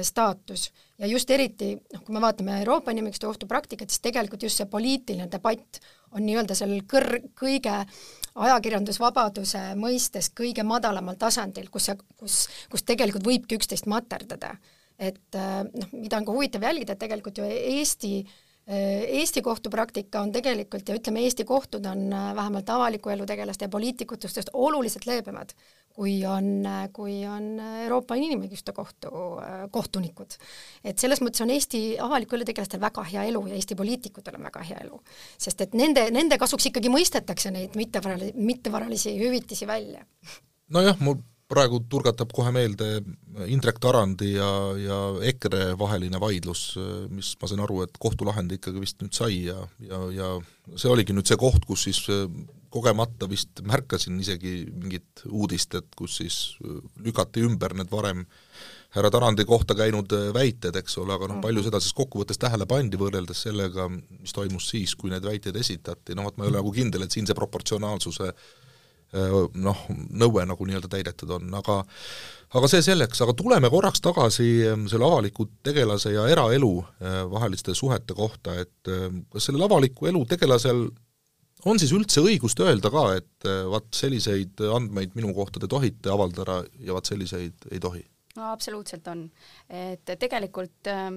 staatus ja just eriti noh, kui me vaatame Euroopa Inimõiguste Kohtu praktikat, siis tegelikult just see poliitiline debatt on nii-öelda seal kõr-, kõige ajakirjandusvabaduse mõistes kõige madalamal tasandil, kus sa, kus, kus tegelikult võibki üksteist materdada. et noh, mida on ka huvitav jälgida, et tegelikult ju Eesti Eesti kohtupraktika on tegelikult ja ütleme, Eesti kohtud on vähemalt avaliku elu tegelaste ja poliitikutest oluliselt leebemad kui on, kui on Euroopa Inimõiguste Kohtu kohtunikud. et selles mõttes on Eesti avaliku elu tegelastel väga hea elu ja Eesti poliitikutel on väga hea elu. sest et nende, nende kasuks ikkagi mõistetakse neid mittevaralisi, mittevaralisi hüvitisi välja. nojah, mul praegu turgatab kohe meelde Indrek Tarandi ja, ja EKRE vaheline vaidlus, mis ma sain aru, et kohtulahend ikkagi vist nüüd sai ja, ja, ja see oligi nüüd see koht, kus siis kogemata vist märkasin isegi mingit uudist, et kus siis äh, lükati ümber need varem härra Tarandi kohta käinud äh, väited, eks ole, aga noh, mm. palju seda siis kokkuvõttes tähele pandi võrreldes sellega, mis toimus siis, kui need väited esitati, noh vot ma ei ole nagu kindel, et siin see proportsionaalsuse äh, noh, nõue nagu nii-öelda täidetud on, aga aga see selleks, aga tuleme korraks tagasi ähm, selle avaliku tegelase ja eraelu vaheliste suhete kohta, et kas sellel avaliku elu tegelasel on siis üldse õigust öelda ka, et eh, vaat selliseid andmeid minu kohta te tohite avaldada ja vaat selliseid ei tohi? no absoluutselt on, et tegelikult äh,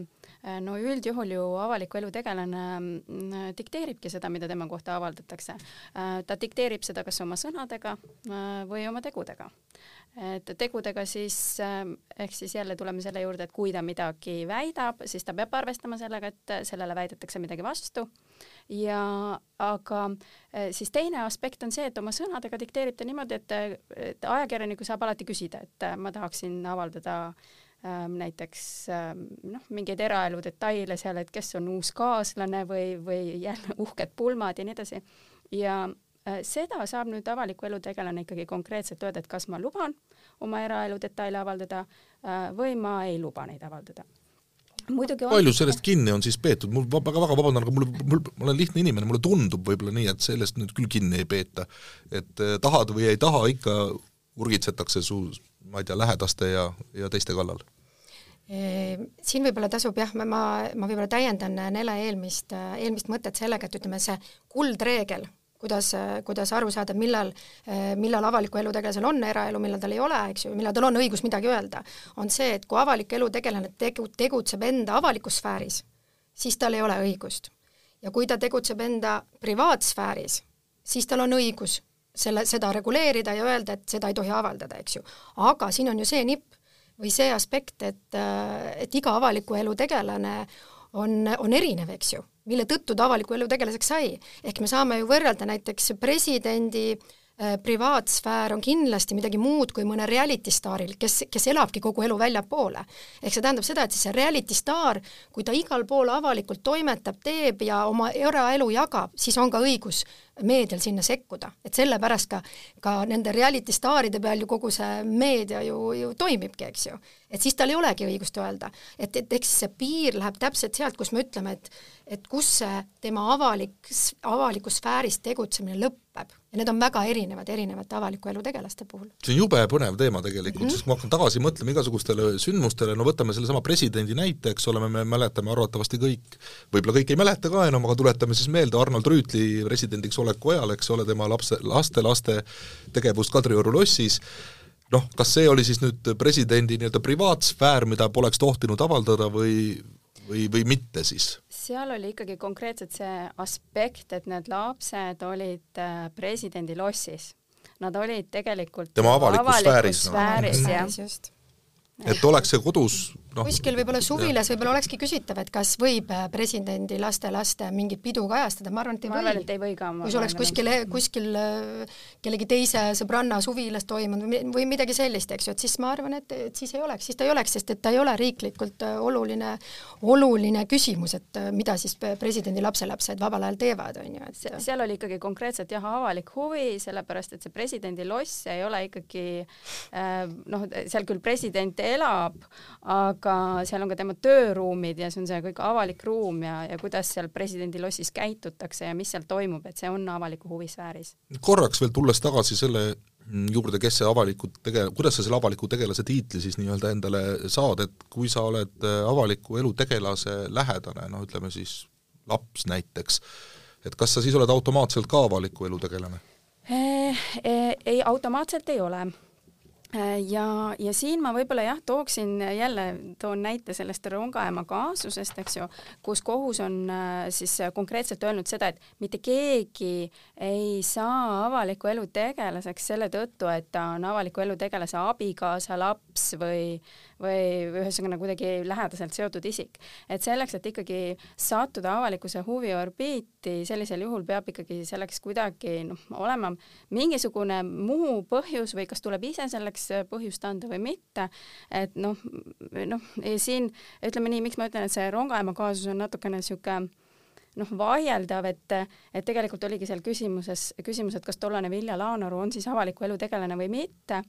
no üldjuhul ju avaliku elu tegelane mm, dikteeribki seda, mida tema kohta avaldatakse. Äh, ta dikteerib seda kas oma sõnadega äh, või oma tegudega. et tegudega siis ehk siis jälle tuleme selle juurde, et kui ta midagi väidab, siis ta peab arvestama sellega, et sellele väidetakse midagi vastu ja aga siis teine aspekt on see, et oma sõnadega dikteerib ta niimoodi, et, et ajakirjanikku saab alati küsida, et ma tahaksin avaldada ähm, näiteks ähm, noh, mingeid eraelu detaile seal, et kes on uus kaaslane või, või jälle uhked pulmad ja nii edasi. ja äh, seda saab nüüd avaliku elu tegelane ikkagi konkreetselt öelda, et kas ma luban oma eraelu detaile avaldada äh, või ma ei luba neid avaldada muidugi palju on. sellest kinni on siis peetud, mul väga-väga vabandan, aga mul, mul, ma olen lihtne inimene, mulle tundub võib-olla nii, et sellest nüüd küll kinni ei peeta. et eh, tahad või ei taha, ikka urgitsetakse su, ma ei tea, lähedaste ja, ja teiste kallal siin võib-olla tasub jah, ma, ma võib-olla täiendan Nele eelmist, eelmist mõtet sellega, et ütleme, see kuldreegel, kuidas, kuidas aru saada, millal, millal avaliku elu tegelasel on eraelu, millal tal ei ole, eks ju, millal tal on õigus midagi öelda, on see, et kui avalik elu tegelane tegu-, tegutseb enda avalikus sfääris, siis tal ei ole õigust. ja kui ta tegutseb enda privaatsfääris, siis tal on õigus selle, seda reguleerida ja öelda, et seda ei tohi avaldada, eks ju. aga siin on ju see nipp või see aspekt, et, et iga avaliku elu tegelane on, on erinev, eks ju, mille tõttu ta avaliku elu tegelaseks sai. ehk me saame ju võrrelda näiteks presidendi äh, privaatsfäär on kindlasti midagi muud kui mõne reality staaril, kes, kes elabki kogu elu väljapoole. ehk see tähendab seda, et siis see reality staar, kui ta igal pool avalikult toimetab, teeb ja oma eraelu jagab, siis on ka õigus meedial sinna sekkuda, et sellepärast ka, ka nende reality staaride peal ju kogu see meedia ju, ju toimibki, eks ju. et siis tal ei olegi õigust öelda, et, et eks see piir läheb täpselt sealt, kus me ütleme, et et kus see tema avalik, avalikus sfääris tegutsemine lõpeb ja need on väga erinevad erinevate avaliku elu tegelaste puhul. see on jube põnev teema tegelikult mm, -hmm. sest kui ma hakkan tagasi mõtlema igasugustele sündmustele, no võtame sellesama presidendi näite, eks ole, me mäletame arvatavasti kõik, võib-olla kõik ei mäleta ka enam, aga tuletame siis meelde Arnold Rüütli presidendiks oleku ajal, eks ole, tema lapse, lastelaste tegevust Kadrioru lossis, noh, kas see oli siis nüüd presidendi nii-öelda privaatsfäär, mida poleks tohtinud avaldada või, või, või mitte siis? seal oli ikkagi konkreetselt see aspekt, et need lapsed olid äh, presidendi lossis. Nad olid tegelikult tema avalikus, avalikus sfääris, sfääris no., et oleks see kodus noh. kuskil võib-olla suvilas võib-olla olekski küsitav, et kas võib äh, presidendi laste-laste mingit pidu kajastada, ma arvan, et ei ma või. arvan, et ei või ka. kui see oleks kuskil, kuskil äh, kellegi teise sõbranna suvilas toimunud või midagi sellist, eks ju, et siis ma arvan, et, et siis ei oleks, siis ta ei oleks, sest et ta ei ole riiklikult äh, oluline, oluline küsimus, et mida siis presidendi lapselapsed vabal ajal teevad, on ju, et seal oli ikkagi konkreetselt jah, avalik huvi, sellepärast et see presidendi loss ei ole ikkagi noh, seal küll president elab, aga aga seal on ka tema tööruumid ja see on see kõik avalik ruum ja, ja kuidas seal presidendi lossis käitutakse ja mis seal toimub, et see on avaliku huvi sfääris. korraks veel tulles tagasi selle juurde, kes see avaliku tege-, kuidas sa selle avaliku tegelase tiitli siis nii-öelda endale saad, et kui sa oled äh, avaliku elu tegelase lähedane, noh ütleme siis laps näiteks, et kas sa siis oled automaatselt ka avaliku elu tegelane? Eh, eh, ei, automaatselt ei ole ja, ja siin ma võib-olla jah, tooksin jälle, toon näite sellest Rongaema kaasusest, eks ju, kus kohus on äh, siis konkreetselt öelnud seda, et mitte keegi ei saa avaliku elu tegelaseks selle tõttu, et ta on avaliku elu tegelase abikaasa, laps või, või ühesõnaga kuidagi lähedaselt seotud isik. et selleks, et ikkagi sattuda avalikkuse huviorbiiti, sellisel juhul peab ikkagi selleks kuidagi noh, olema mingisugune muu põhjus või kas tuleb ise selleks põhjust anda või mitte, et noh, noh, siin ütleme nii, miks ma ütlen, et see Rongaema kaasus on natukene niisugune noh, vaieldav, et, et tegelikult oligi seal küsimuses, küsimus, et kas tollane Vilja Laanaru on siis avaliku elu tegelane või mitte.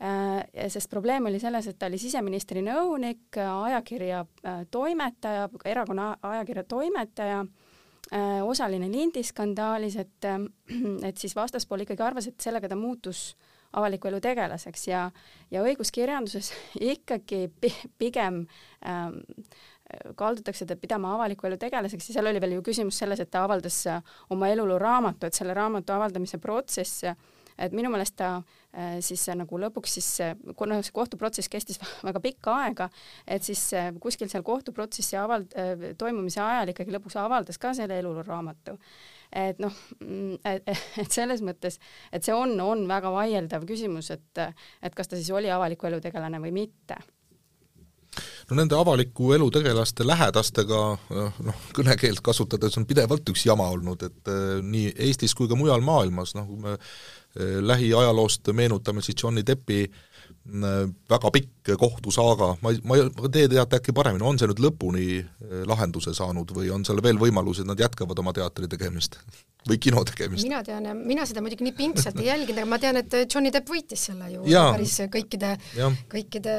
Äh, sest probleem oli selles, et ta oli siseministri nõunik, ajakirja äh, toimetaja, erakonna ajakirja toimetaja, äh, osaline lindiskandaalis, et, et siis vastaspool ikkagi arvas, et sellega ta muutus avaliku elu tegelaseks ja, ja õiguskirjanduses ikkagi pigem ähm, kaldutakse teda pidama avaliku elu tegelaseks ja seal oli veel ju küsimus selles, et ta avaldas oma eluloo raamatu, et selle raamatu avaldamise protsess et minu meelest ta äh, siis nagu lõpuks siis, kuna see kohtuprotsess kestis väga pikka aega, et siis äh, kuskil seal kohtuprotsessi avald-, äh, toimumise ajal ikkagi lõpuks avaldas ka selle eluluraamatu. Et noh, et selles mõttes, et see on, on väga vaieldav küsimus, et, et kas ta siis oli avaliku elu tegelane või mitte. No nende avaliku elu tegelaste lähedastega noh, kõnekeelt kasutades on pidevalt üks jama olnud, et nii Eestis kui ka mujal maailmas, noh kui me Äh, lähiajaloost meenutame siis Johnny Deppi äh, väga pikk kohtusaaga, ma ei, ma ei, te teate äkki paremini, on see nüüd lõpuni äh, lahenduse saanud või on seal veel võimalusi, et nad jätkavad oma teatri tegemist? Või kino tegemist? mina tean ja mina seda muidugi nii pingsalt ei jälginud, aga ma tean, et Johnny Depp võitis selle ju ja. päris kõikide, kõikide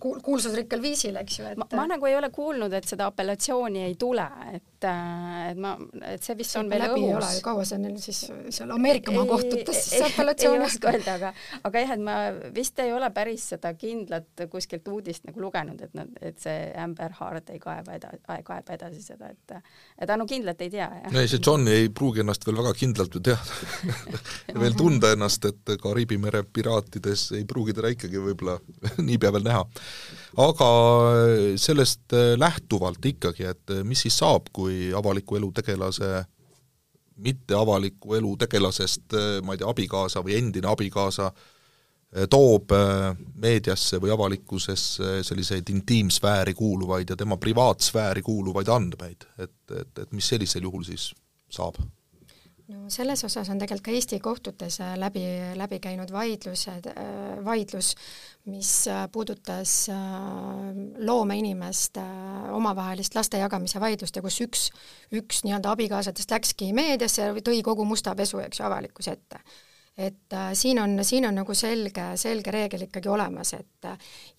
kuul-, kuulsusrikkal viisil, eks ju, et ma, ma nagu ei ole kuulnud, et seda apellatsiooni ei tule, et, et ma, et see vist see on veel õhus. ei ole ju, kaua see neil siis seal Ameerika maa kohtutes siis apellatsioon ei oska öelda, aga aga jah, et ma vist ei ole päris seda kindlat kuskilt uudist nagu lugenud, et nad, et see Amber Heard ei kaeba eda-, kaeba edasi seda, et et ta no kindlalt ei tea, jah. ei, see John ei pruugi ennast veel väga kindlalt ju teada veel tunda ennast, et Kariibi mere piraatides ei pruugi teda ikkagi võib-olla niipea veel näha. aga sellest lähtuvalt ikkagi, et mis siis saab, kui avaliku elu tegelase mitte avaliku elu tegelasest, ma ei tea, abikaasa või endine abikaasa toob meediasse või avalikkusesse selliseid intiimsfääri kuuluvaid ja tema privaatsfääri kuuluvaid andmeid, et, et, et mis sellisel juhul siis saab? no selles osas on tegelikult ka Eesti kohtutes äh, läbi, läbi käinud vaidlused, äh, vaidlus, mis äh, puudutas loomeinimeste omavahelist laste jagamise vaidlust ja kus üks, üks nii-öelda abikaasadest läkski meediasse ja tõi kogu musta pesu, eks ju, avalikkuse ette et siin on, siin on nagu selge, selge reegel ikkagi olemas, et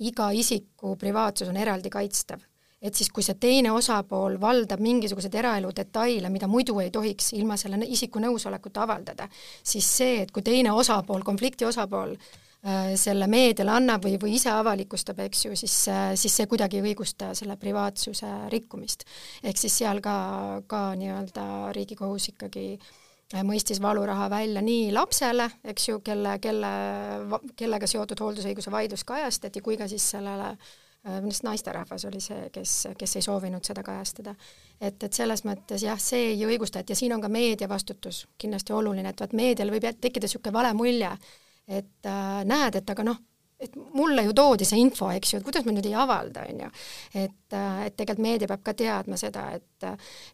iga isiku privaatsus on eraldi kaitstav et siis, kui see teine osapool valdab mingisuguseid eraelu detaile, mida muidu ei tohiks ilma selle isiku nõusolekuta avaldada, siis see, et kui teine osapool, konflikti osapool äh, selle meediale annab või, või ise avalikustab, eks ju, siis, äh, siis see kuidagi ei õigusta selle privaatsuse rikkumist. ehk siis seal ka, ka nii-öelda Riigikohus ikkagi äh, mõistis valuraha välja nii lapsele, eks ju, kelle, kelle, kellega seotud hooldusõiguse vaidlus kajastati, kui ka siis sellele äh, Äh, vist naisterahvas oli see, kes, kes ei soovinud seda kajastada. et, et selles mõttes jah, see ei õigusta, et ja siin on ka meedia vastutus kindlasti oluline, et vaat meedial võib tekkida niisugune vale mulje, et äh, näed, et aga noh, et mulle ju toodi see info, eks ju, et kuidas ma nüüd ei avalda, on ju. et, äh, et tegelikult meedia peab ka teadma seda, et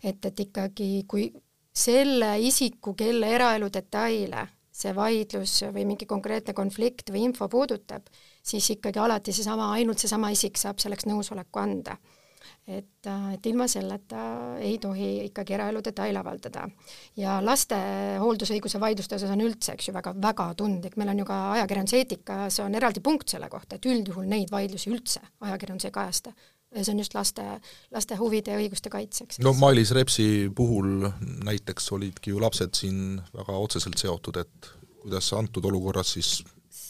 et, et ikkagi kui selle isiku, kelle eraelu detaile see vaidlus või mingi konkreetne konflikt või info puudutab, siis ikkagi alati seesama, ainult seesama isik saab selleks nõusoleku anda. et, et ilma selleta ei tohi ikkagi eraelu detaile avaldada. ja laste hooldusõiguse vaidluste osas on üldse, eks ju, väga, väga tundlik, meil on ju ka ajakirjanduseetikas on eraldi punkt selle kohta, et üldjuhul neid vaidlusi üldse ajakirjandus ei kajasta ja see on just laste, laste huvide ja õiguste kaitseks. no Mailis Repsi puhul näiteks olidki ju lapsed siin väga otseselt seotud, et kuidas antud olukorras siis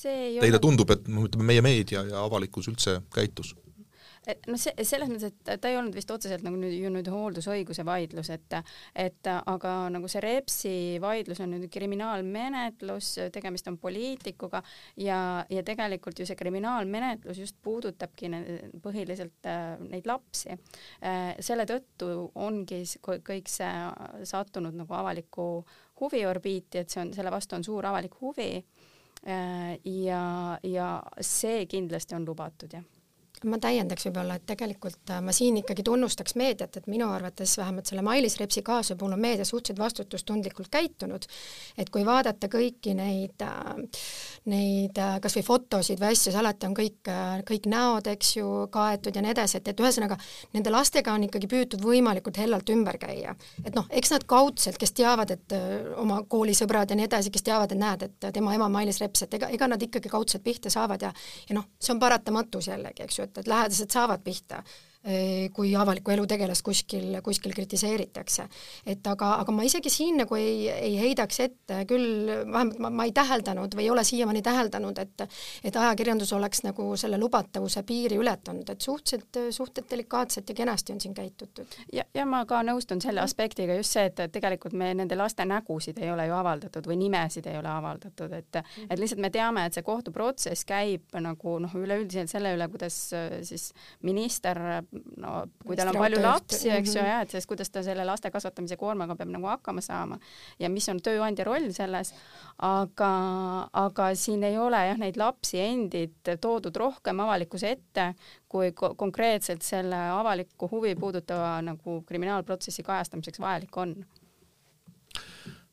teile ole... tundub, et no ütleme, meie meedia ja avalikkus üldse käitus? no see, selles mõttes, et ta ei olnud vist otseselt nagu nüüd ju nüüd hooldusõiguse vaidlus, et et aga nagu see Repsi vaidlus on nüüd kriminaalmenetlus, tegemist on poliitikuga ja, ja tegelikult ju see kriminaalmenetlus just puudutabki ne, põhiliselt äh, neid lapsi äh,. selle tõttu ongi kõik see sattunud nagu avaliku huviorbiiti, et see on, selle vastu on suur avalik huvi ja, ja see kindlasti on lubatud, jah ma täiendaks võib-olla, et tegelikult äh, ma siin ikkagi tunnustaks meediat, et minu arvates vähemalt selle Mailis Repsi kaasuse puhul on meedia suhteliselt vastutustundlikult käitunud, et kui vaadata kõiki neid, äh, neid äh, kas või fotosid või asju, siis alati on kõik, kõik näod, eks ju, kaetud ja nii edasi, et, et ühesõnaga nende lastega on ikkagi püütud võimalikult hellalt ümber käia. et noh, eks nad kaudselt, kes teavad, et oma koolisõbrad ja nii edasi, kes teavad, et näed, et tema ema Mailis Reps, et ega, ega nad ikkagi kaudselt pihta saavad ja ja noh, see on paratamatus jällegi, eks ju, et, et lähedased saavad pihta kui avaliku elu tegelast kuskil, kuskil kritiseeritakse. et aga, aga ma isegi siin nagu ei, ei heidaks ette, küll vähemalt ma, ma ei täheldanud või ei ole siiamaani täheldanud, et et ajakirjandus oleks nagu selle lubatavuse piiri ületanud, et suhteliselt, suhteliselt delikaatselt ja kenasti on siin käitutud. ja, ja ma ka nõustun selle aspektiga, just see, et tegelikult me nende laste nägusid ei ole ju avaldatud või nimesid ei ole avaldatud, et et lihtsalt me teame, et see kohtuprotsess käib nagu noh, üleüldiselt selle üle, kuidas siis minister no kui tal on palju lapsi, eks ju, mhm. jah, et siis kuidas ta selle laste kasvatamise koormaga peab nagu hakkama saama ja mis on tööandja roll selles, aga, aga siin ei ole jah, neid lapsi endid toodud rohkem avalikkuse ette, kui konkreetselt selle avalikku huvi puudutava nagu kriminaalprotsessi kajastamiseks vajalik on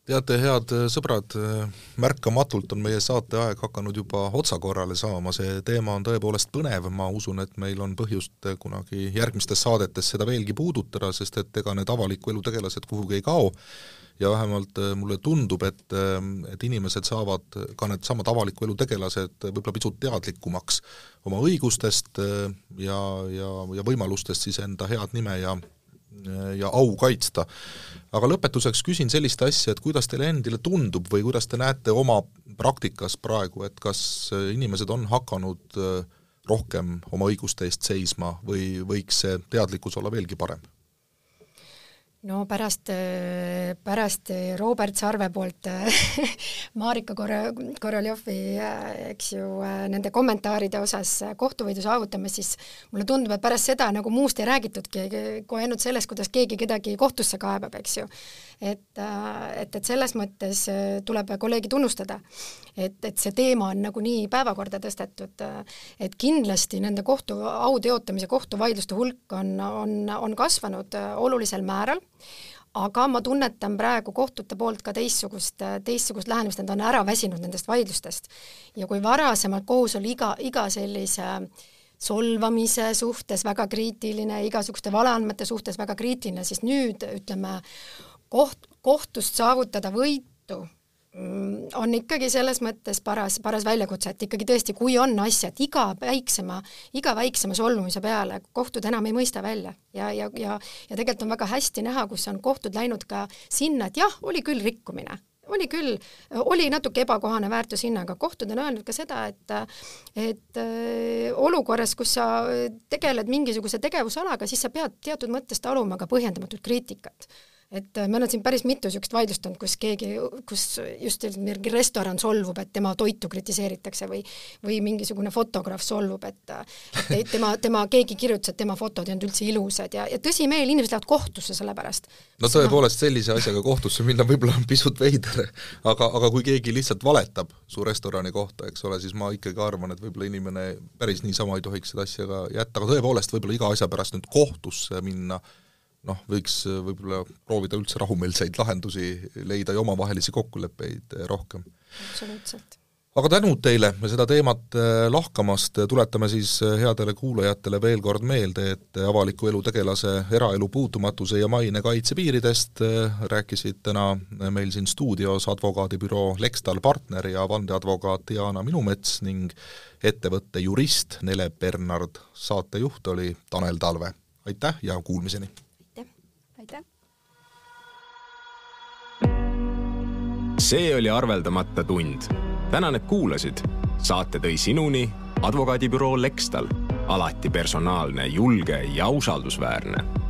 teate, head äh, sõbrad, äh, märkamatult on meie saateaeg hakanud juba otsakorrale saama, see teema on tõepoolest põnev, ma usun, et meil on põhjust äh, kunagi järgmistes saadetes seda veelgi puudutada, sest et ega need avaliku elu tegelased kuhugi ei kao. Ja vähemalt mulle tundub, et, et inimesed saavad, ka needsamad avaliku elu tegelased, võib-olla pisut teadlikumaks oma õigustest ja, ja, ja võimalustest siis enda head nime ja ja au kaitsta. aga lõpetuseks küsin sellist asja, et kuidas teile endile tundub või kuidas te näete oma praktikas praegu, et kas inimesed on hakanud äh, rohkem oma õiguste eest seisma või võiks see teadlikkus olla veelgi parem? No pärast, pärast Robert Sarve poolt Marika Kor-, Koroljovi, eks ju, nende kommentaaride osas kohtuvõidu saavutamist, siis mulle tundub, et pärast seda nagu muust ei räägitudki, kui ainult sellest, kuidas keegi kedagi kohtusse kaebab, eks ju. et, et, et selles mõttes tuleb kolleegi tunnustada, et, et see teema on nagunii päevakorda tõstetud, et kindlasti nende kohtu, au teotamise kohtuvaidluste hulk on, on, on kasvanud olulisel määral, aga ma tunnetan praegu kohtute poolt ka teistsugust, teistsugust lähenemist, nad on ära väsinud nendest vaidlustest. ja kui varasemalt kohus oli iga, iga sellise solvamise suhtes väga kriitiline, igasuguste valeandmete suhtes väga kriitiline, siis nüüd ütleme, koht, kohtust saavutada võitu on ikkagi selles mõttes paras, paras väljakutse, et ikkagi tõesti, kui on asja, et iga väiksema, iga väiksema solvumise peale kohtud enam ei mõista välja. Ja, ja, ja ja tegelikult on väga hästi näha, kus on kohtud läinud ka sinna, et jah, oli küll rikkumine, oli küll, oli natuke ebakohane väärtushinnaga, kohtud on öelnud ka seda, et et äh, olukorras, kus sa tegeled mingisuguse tegevusalaga, siis sa pead teatud mõttes taluma ka põhjendamatut kriitikat et äh, meil on siin päris mitu niisugust vaidlust olnud, kus keegi, kus just mingi restoran solvub, et tema toitu kritiseeritakse või või mingisugune fotograaf solvub, et et tema, tema, keegi kirjutas, et tema fotod ei olnud üldse ilusad ja, ja tõsimeeli inimesed lähevad kohtusse selle pärast. no tõepoolest, sellise asjaga kohtusse minna võib-olla on pisut veider, aga, aga kui keegi lihtsalt valetab su restorani kohta, eks ole, siis ma ikkagi arvan, et võib-olla inimene päris niisama ei tohiks seda asja ka jätta, aga tõepoolest, võib-olla iga asja pärast nüüd kohtusse minna noh, võiks äh, võib-olla proovida üldse rahumeelseid lahendusi leida ja omavahelisi kokkuleppeid äh, rohkem. absoluutselt. aga tänud teile seda teemat äh, lahkamast, tuletame siis headele kuulajatele veel kord meelde, et avaliku elu tegelase eraelu puutumatuse ja maine kaitse piiridest rääkisid täna meil siin stuudios advokaadibüroo Lextal partner ja vandeadvokaat Diana Minumets ning ettevõtte jurist Nele Bernard, saatejuht oli Tanel Talve. aitäh ja kuulmiseni! See oli arveldamata tund. Tänan, et kuulasid. saate tõi sinuni advokaadibüroo Lextal, alati personaalne, julge ja usaldusväärne